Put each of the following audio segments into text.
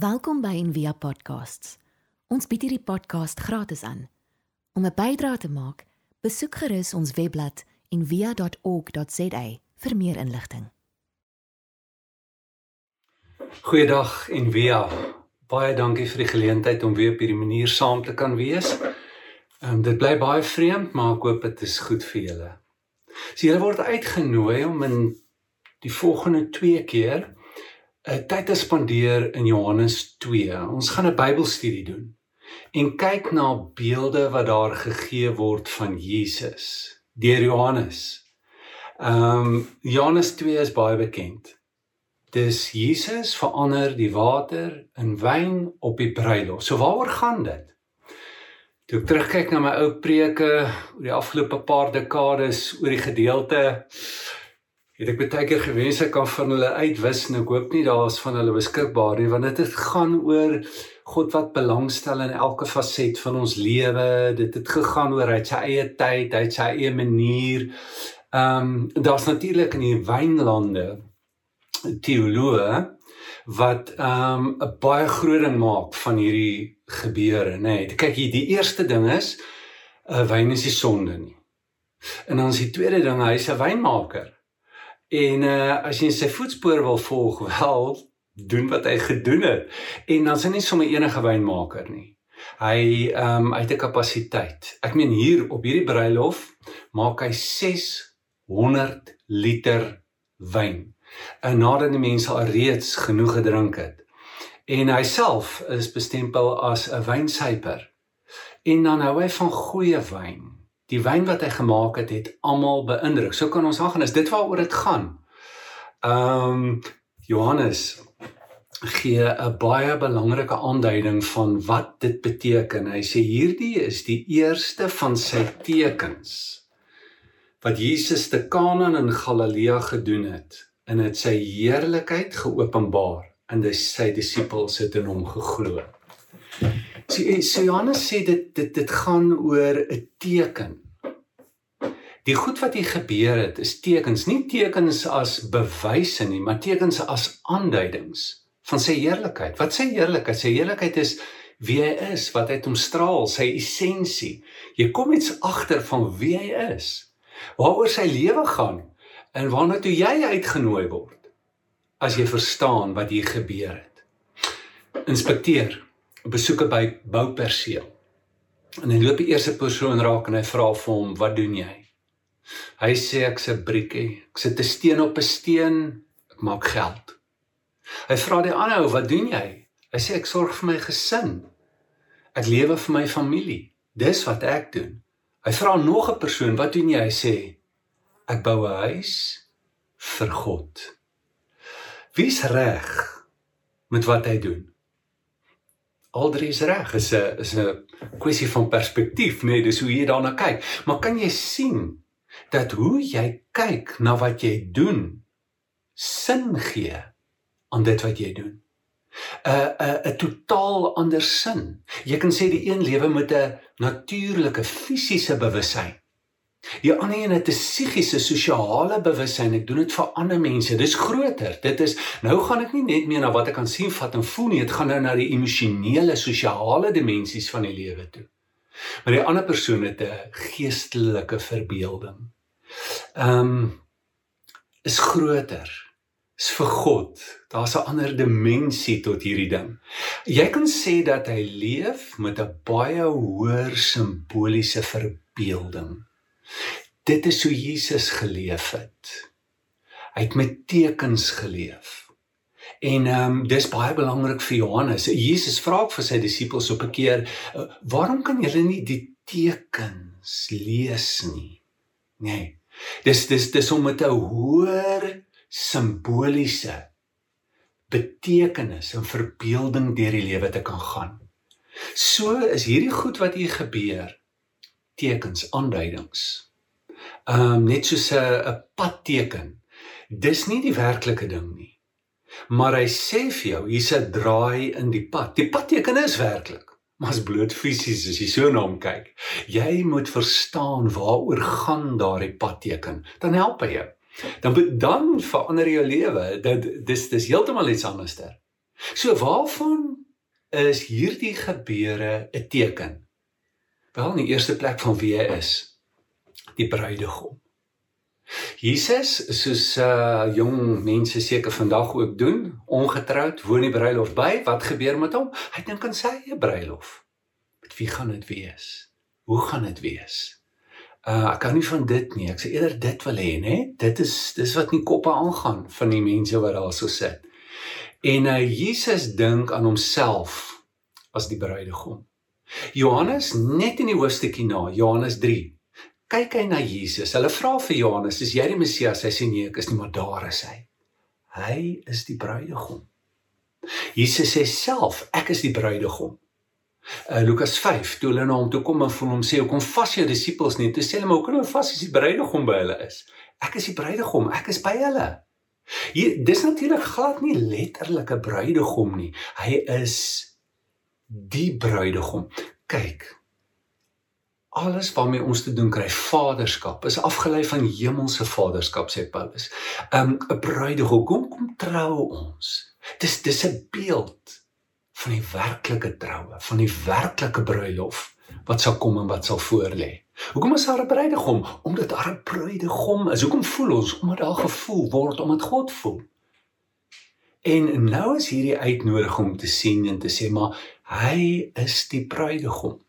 Welkom by Envia Podcasts. Ons bied hierdie podcast gratis aan. Om 'n bydrae te maak, besoek gerus ons webblad en via.org.za vir meer inligting. Goeiedag en via baie dankie vir die geleentheid om weer op hierdie manier saam te kan wees. Ehm um, dit bly baie vreemd, maar ek hoop dit is goed vir julle. So julle word uitgenooi om in die volgende 2 keer 'n tyd te spandeer in Johannes 2. Ons gaan 'n Bybelstudie doen en kyk na beelde wat daar gegee word van Jesus deur Johannes. Ehm um, Johannes 2 is baie bekend. Dis Jesus verander die water in wyn op die bruilof. So waaroor gaan dit? Toe ek terugkyk na my ou preke oor die afgelope paar dekades oor die gedeelte het ek baie keer gewens ek kan van hulle uitwis en ek hoop nie daar's van hulle beskikbaar nie want dit gaan oor God wat belangstel in elke faset van ons lewe. Dit het gegaan oor hy sy eie tyd, hy sy eie manier. Ehm um, daar's natuurlik in die wynlande teoloë wat ehm um, 'n baie groot ding maak van hierdie gebeure, nê. Nee. Kyk hier, die eerste ding is 'n uh, wyn is die sonde nie. En dan is die tweede ding, hy's 'n wynmaker. En uh as jy sy voetspore wil volg, wel, doen wat hy gedoen het. En dan is hy nie sommer enige wynmaker nie. Hy ehm um, uit 'n kapasiteit. Ek meen hier op hierdie bruilof maak hy 600 liter wyn. En nadat die mense al reeds genoeg gedrink het. En hy self is bestempel as 'n wynsyper. En dan hou hy van goeie wyn. Die wyn wat hy gemaak het, het almal beïndruk. So kan ons aangaan is dit waaroor dit gaan. Ehm um, Johannes gee 'n baie belangrike aanduiding van wat dit beteken. Hy sê hierdie is die eerste van sy tekens wat Jesus te Kana in Galilea gedoen het en dit sy heerlikheid geopenbaar en dis sy disippels het in hom geglo. So, so Johannes sê dit dit dit gaan oor 'n teken. Die goed wat hier gebeur het is tekens, nie tekens as bewyse nie, maar tekens as aanduidings van sy heerlikheid. Wat sy heerlikheid? Sy heerlikheid is wie hy is, wat hy omstraal, sy essensie. Jy kom iets agter van wie hy is. Waaroor sy lewe gaan en waarna toe jy uitgenooi word as jy verstaan wat hier gebeur het. Inspekteer, besoeke by bouperseel. En hy loop die eerste persoon raak en hy vra vir hom, "Wat doen jy?" Hy sê ek's 'n briekie. Ek sit 'n steen op 'n steen. Ek maak geld. Hy vra die ander ou, "Wat doen jy?" Hy sê, "Ek sorg vir my gesin. Ek lewe vir my familie. Dis wat ek doen." Hy vra nog 'n persoon, "Wat doen jy?" Hy sê, "Ek bou 'n huis vir God." Wie's reg met wat hy doen? Aldrie is reg. Is 'n is 'n kwessie van perspektief, nee, dis hoe jy daarna kyk. Maar kan jy sien dat hoe jy kyk na wat jy doen sin gee? aan dit wat jy doen. 'n 'n 'n totaal ander sin. Jy kan sê die een lewe met 'n natuurlike fisiese bewussyn. Die ander een het 'n psigiese sosiale bewussyn. Ek doen dit vir ander mense. Dis groter. Dit is nou gaan ek nie net meer na wat ek kan sien, vat en voel nie. Dit gaan nou na die emosionele, sosiale dimensies van die lewe toe. Maar die ander persoon het 'n geestelike verbeelding. Ehm um, is groter is vir God. Daar's 'n ander dimensie tot hierdie ding. Jy kan sê dat hy leef met 'n baie hoër simboliese verbeelding. Dit is hoe Jesus geleef het. Hy het met tekens geleef. En ehm um, dis baie belangrik vir Johannes. Jesus vra ook vir sy disippels op 'n keer, "Waarom kan julle nie die tekens lees nie?" Nee. Dis dis dis om met 'n hoër simboliese betekenis en verbeelding deur die lewe te kan gaan. So is hierdie goed wat hier gebeur tekens, aanduidings. Ehm um, net soos 'n 'n padteken. Dis nie die werklike ding nie. Maar hy sê vir jou, hier's 'n draai in die pad. Die padteken is werklik, maar is bloot fisies as jy so na hom kyk. Jy moet verstaan waaroor gaan daardie padteken. Dan help hy jou dan dan verander jou lewe. Dit dis dis heeltemal iets anderster. So waarvan is hierdie gebeure 'n teken? Wel, in die eerste plek van wie hy is, die bruidegom. Jesus, soos uh jong mense seker vandag ook doen, ongetroud, woon die bruilof by, wat gebeur met hom? Hy dink aan sy eie bruilof. Met wie gaan dit wees? Hoe gaan dit wees? Uh ek kan nie van dit nie. Ek sê eerder dit wil hê, né? Dit is dis wat in koppe aangaan van die mense wat daar so sit. En uh Jesus dink aan homself as die bruidegom. Johannes net in die hoofstukkie na, Johannes kyk hy na Jesus. Hulle vra vir Johannes, "Is jy die Messias?" Hy sê, "Nee, ek is nie, maar daar is hy." Hy is die bruidegom. Jesus sê self, "Ek is die bruidegom." Uh, Lukas 5, toe hulle na hom toe kom en vir hom sê, "Kom vas jou disippels nie." Toe sê hulle, "Maar hoe kan hulle vas as die bruidegom by hulle is?" Ek is die bruidegom, ek is by hulle. Hier dis natuurlik glad nie letterlik 'n bruidegom nie. Hy is die bruidegom. Kyk, alles waarmee ons te doen kry vaderskap is afgelei van hemelse vaderskap sê Paulus. Um 'n bruidegom kom kom trou ons. Dis dis 'n beeld van die werklike troue, van die werklike bruilof wat sal kom en wat sal voorlê. Hoekom is daar 'n bruidegom? Omdat daar 'n bruidegom is. Hoekom voel ons? Omdat daar gevoel word omdat God voel. En nou is hierdie uitnodiging om te sien en te sê maar hy is die bruidegom.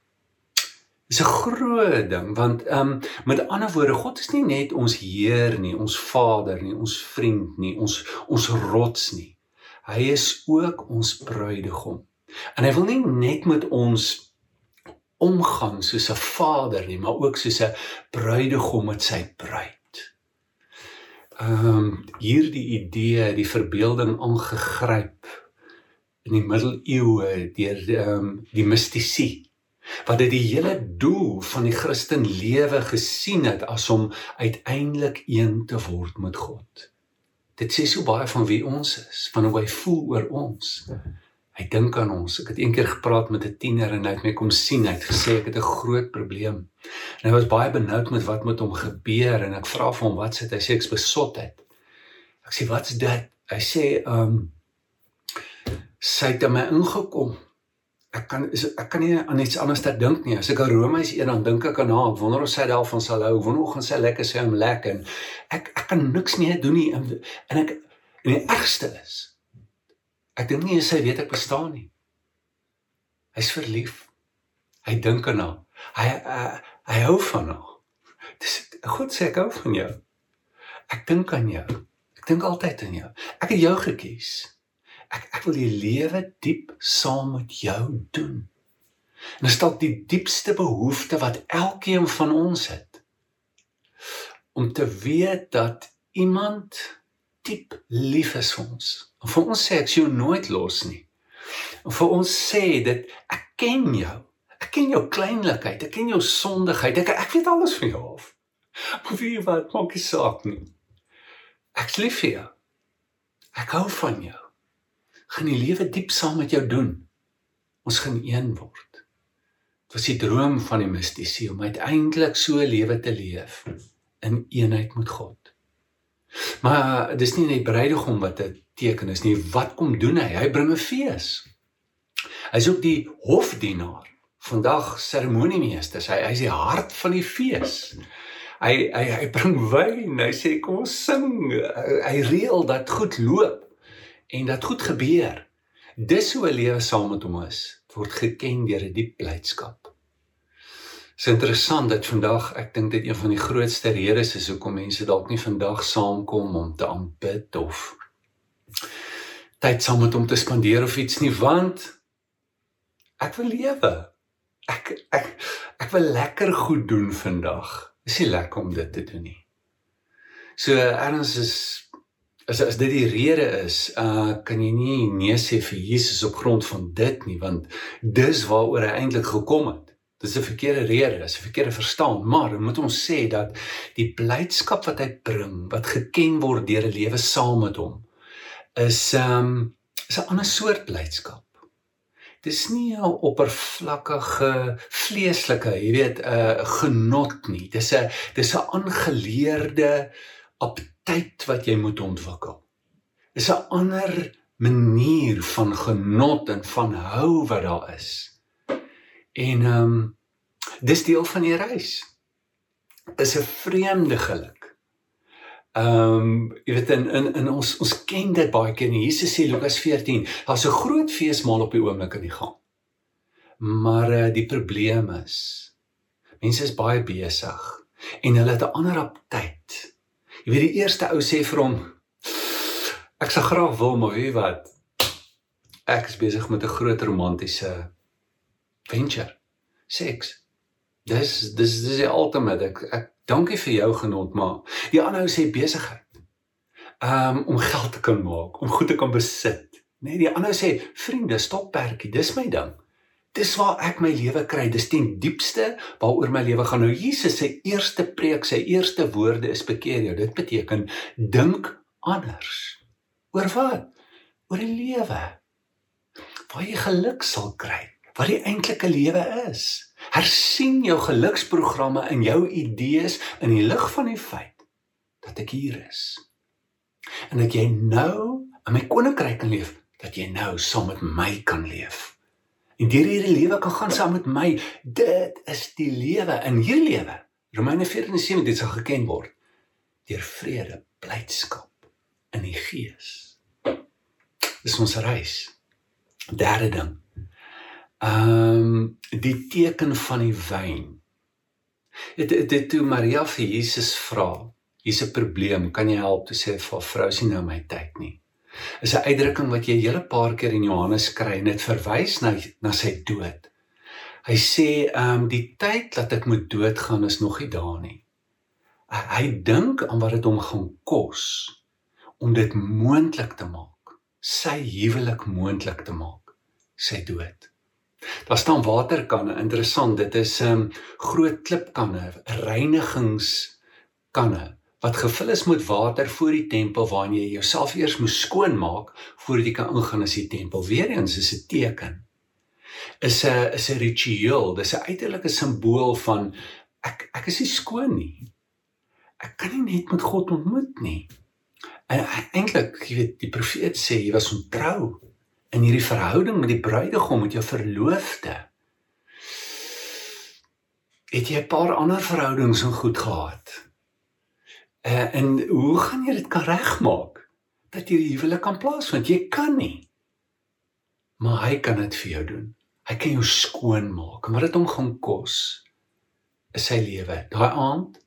Dis 'n groot ding want ehm um, met ander woorde God is nie net ons Heer nie, ons Vader nie, ons vriend nie, ons ons rots nie. Hy is ook ons bruidegom. En hy wil nie net met ons omgang soos 'n vader nie, maar ook soos 'n bruidegom met sy bruid. Ehm um, hierdie idee, die verbeelding aangegryp in die middeleeue deur um, die mistisie wat dit die hele doel van die Christen lewe gesien het as om uiteindelik een te word met God. Dit sê so baie van wie ons is, van hoe hy voel oor ons. Hy dink aan ons. Ek het eendag gepraat met 'n tiener en hy het my kom sien. Hy het gesê ek het 'n groot probleem. En hy was baie benoud met wat met hom gebeur en ek vra vir hom wat sê hy sê ek's besotheid. Ek sê wat's dit? Hy sê ehm um, sy het my ingekom ek kan ek kan nie aan iets anders dink nie. As ek aan Romeis eet dan dink ek aan haar. Wonder of sy daar van sal hou. Wonder of gaan sy lekker sê om lekker. Ek ek kan niks meer doen nie en, en ek en die ergste is ek dink nie sy weet ek bestaan nie. Hy's verlief. Hy dink aan haar. Hy hy, hy hou van haar. Dis goed sê ek hou van jou. Ek dink aan jou. Ek dink altyd aan jou. Ek het jou gekies ek ek wil die lewe diep saam met jou doen. En dit is dalk die diepste behoefte wat elkeen van ons het. Om te weet dat iemand diep lief is vir ons. En vir ons sê ek jou nooit los nie. En vir ons sê dit ek ken jou. Ek ken jou kleinlikheid, ek ken jou sondigheid. Ek ek weet alles van jou af. Maar wie wat maak nie saak nie. Ek lief vir jou. Ek hou van jou gaan die lewe diep saam met jou doen. Ons gaan een word. Dit was die droom van die mistisie om uiteindelik so 'n lewe te leef in eenheid met God. Maar dis nie net bruidegom wat 'n teken is nie. Wat kom doen hy? Hy bring 'n fees. Hy's ook die hofdienaar. Vandag seremoniemeester. Hy hy's die hart van die fees. Hy hy hy bring wyn. Hy sê kom ons sing. Hy reël dat goed loop en dat goed gebeur. Dis hoe 'n lewe saam met hom is. Word geken deur 'n diep blydskap. Dit is interessant dat vandag, ek dink dit een van die grootste redes is hoekom mense dalk nie vandag saamkom om te aanbid of tyd saam met hom te spandeer of iets nie, want ek wil lewe. Ek ek ek wil lekker goed doen vandag. Is nie lekker om dit te doen nie. So erns is as as dit die rede is, uh kan jy nie nee sê vir Jesus op grond van dit nie, want dis waaroor hy eintlik gekom het. Dis 'n verkeerde rede, dis 'n verkeerde verstaan, maar moet ons sê dat die blydskap wat hy bring, wat geken word deur 'n lewe saam met hom, is um is 'n ander soort blydskap. Dis nie 'n oppervlakkige vleeslike, jy weet, 'n uh, genot nie. Dis 'n dis 'n aangeleerde aptyd wat jy moet ontwikkel. Dis 'n ander manier van genot en van hou wat daar is. En ehm um, dis deel van die reis. Is 'n vreemde geluk. Ehm um, jy weet in in in ons ons ken dit baie keer. Jesus sê Lukas 14, daar's 'n groot feesmaal op die oomblik in die gang. Maar uh, die probleem is mense is baie besig en hulle het 'n ander aptyd. Jy weet die eerste ou sê vir hom ek sal graag wil maar weet wat ek is besig met 'n groot romantiese venture. Seks. Dis dis dis die ultimate. Ek, ek dankie vir jou genot, maar die ander ou sê besigheid. Um om geld te kan maak, om goed te kan besit. Nee, die ander sê vriende, stop perkie, dis my ding. Dis waar ek my lewe kry. Dis ten diepste waaroor my lewe gaan. Nou Jesus se eerste preek, sy eerste woorde is bekeer jou. Dit beteken dink anders. Oor wat? Oor die lewe. Waar jy geluk sal kry. Wat die eintlike lewe is. Hersien jou geluksprogramme en jou idees in die lig van die feit dat ek hier is. En dat jy nou in my koninkryk kan leef, dat jy nou saam met my kan leef en deur hierdie lewe kan gaan saam met my. Dit is die lewe in hierdie lewe. Romeine 14:7 dit sal geken word deur vrede, blydskap in die gees. Dis ons reis. Derde ding. Ehm um, die teken van die wyn. Dit dit toe Maria vir Jesus vra, hier's 'n probleem, kan jy help? Toe sê vir vrou, sien nou my tyd nie is 'n uitdrukking wat jy hele paar keer in Johannes kry en dit verwys na na sy dood. Hy sê ehm um, die tyd dat ek moet doodgaan is nog nie daar nie. Hy, hy dink aan wat dit hom gaan kos om dit moontlik te maak, sy huwelik moontlik te maak, sy dood. Daar staan waterkanne, interessant, dit is 'n um, groot klipkanne, reinigingskanne wat gevul is met water voor die tempel waarin jy jouself eers moes skoonmaak voordat jy kan ingaan in die tempel. Weereens is 'n teken. Is 'n is 'n ritueel, dis 'n uiterlike simbool van ek ek is nie skoon nie. Ek kan nie net met God ontmoet nie. En eintlik, jy weet, die profeet sê jy was ontrou in hierdie verhouding met die bruidegom met jou verloofde. Het jy 'n paar ander verhoudings so goed gehad? Uh, en hoe gaan jy dit kan regmaak dat jy die huwelik kan plaasvind? Jy kan nie. Maar hy kan dit vir jou doen. Hy kan jou skoon maak. Maar dit hom gaan kos is sy lewe. Daai aand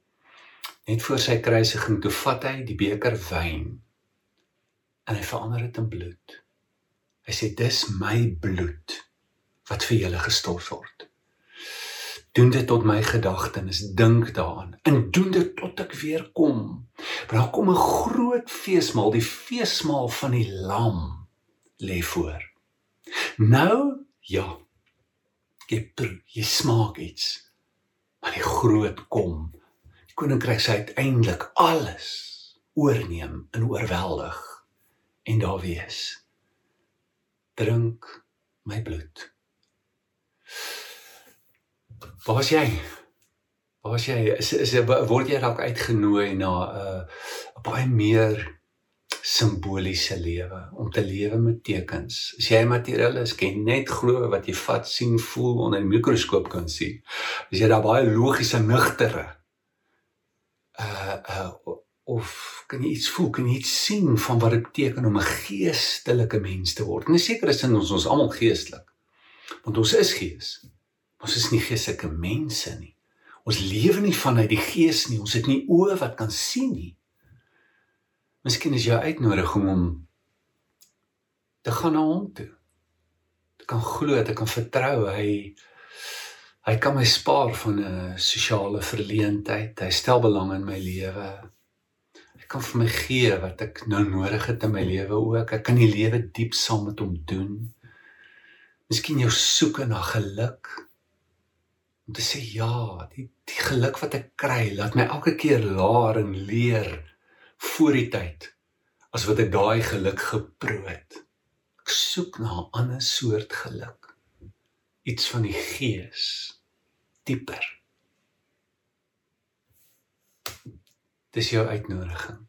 net voor sy kruisiging toe vat hy die beker wyn en hy verander dit in bloed. Hy sê dis my bloed wat vir julle gestort word doen dit tot my gedagtenis dink daaraan. En doen dit tot ek weer kom. Want daar kom 'n groot feesmaal die feesmaal van die lam lê voor. Nou ja jy proe jy smaak iets maar die groot kom. Die koninkryk sê uiteindelik alles oorneem en oorweldig en daar wees. Drink my bloed Waar is jy? Waar is jy? Is is word jy dalk uitgenooi na 'n uh, 'n baie meer simboliese lewe om te lewe met tekens. As jy materialis ken, net glo wat jy vat, sien, voel onder 'n mikroskoop kan sien. As jy daar baie logiese nugtere uh uh of kan jy iets voel, kan jy iets sien van wat dit beteken om 'n geestelike mens te word. En seker is in ons ons almal geestelik. Want ons is gees. Ons is nie geestelike mense nie. Ons lewe nie vanuit die gees nie. Ons het nie oë wat kan sien nie. Miskien is jou uitnodiging om te gaan na hom toe. Te kan glo, te kan vertrou. Hy hy kan my spaar van 'n sosiale verleentheid. Hy stel belang in my lewe. Hy kan vir my gee wat ek nou nodig het in my lewe ook. Ek kan die lewe diep saam met hom doen. Miskien jou soeke na geluk om te sê ja, die die geluk wat ek kry, laat my elke keer laer en leer voor die tyd as wat ek daai geluk geproe het. Ek soek na 'n ander soort geluk. Iets van die gees dieper. Dis jou uitnodiging.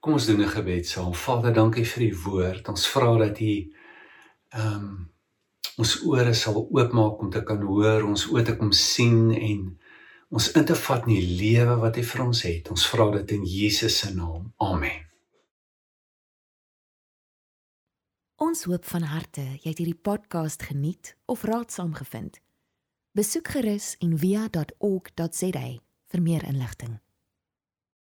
Kom ons doen 'n gebed saam. Vader, dankie vir u woord. Ons vra dat u ehm um, ons ore sal oopmaak om te kan hoor, ons oë te kom sien en ons in te vat in die lewe wat U vir ons het. Ons vra dit in Jesus se naam. Amen. Ons hoop van harte jy het hierdie podcast geniet of raadsaam gevind. Besoek gerus en via.ok.za vir meer inligting.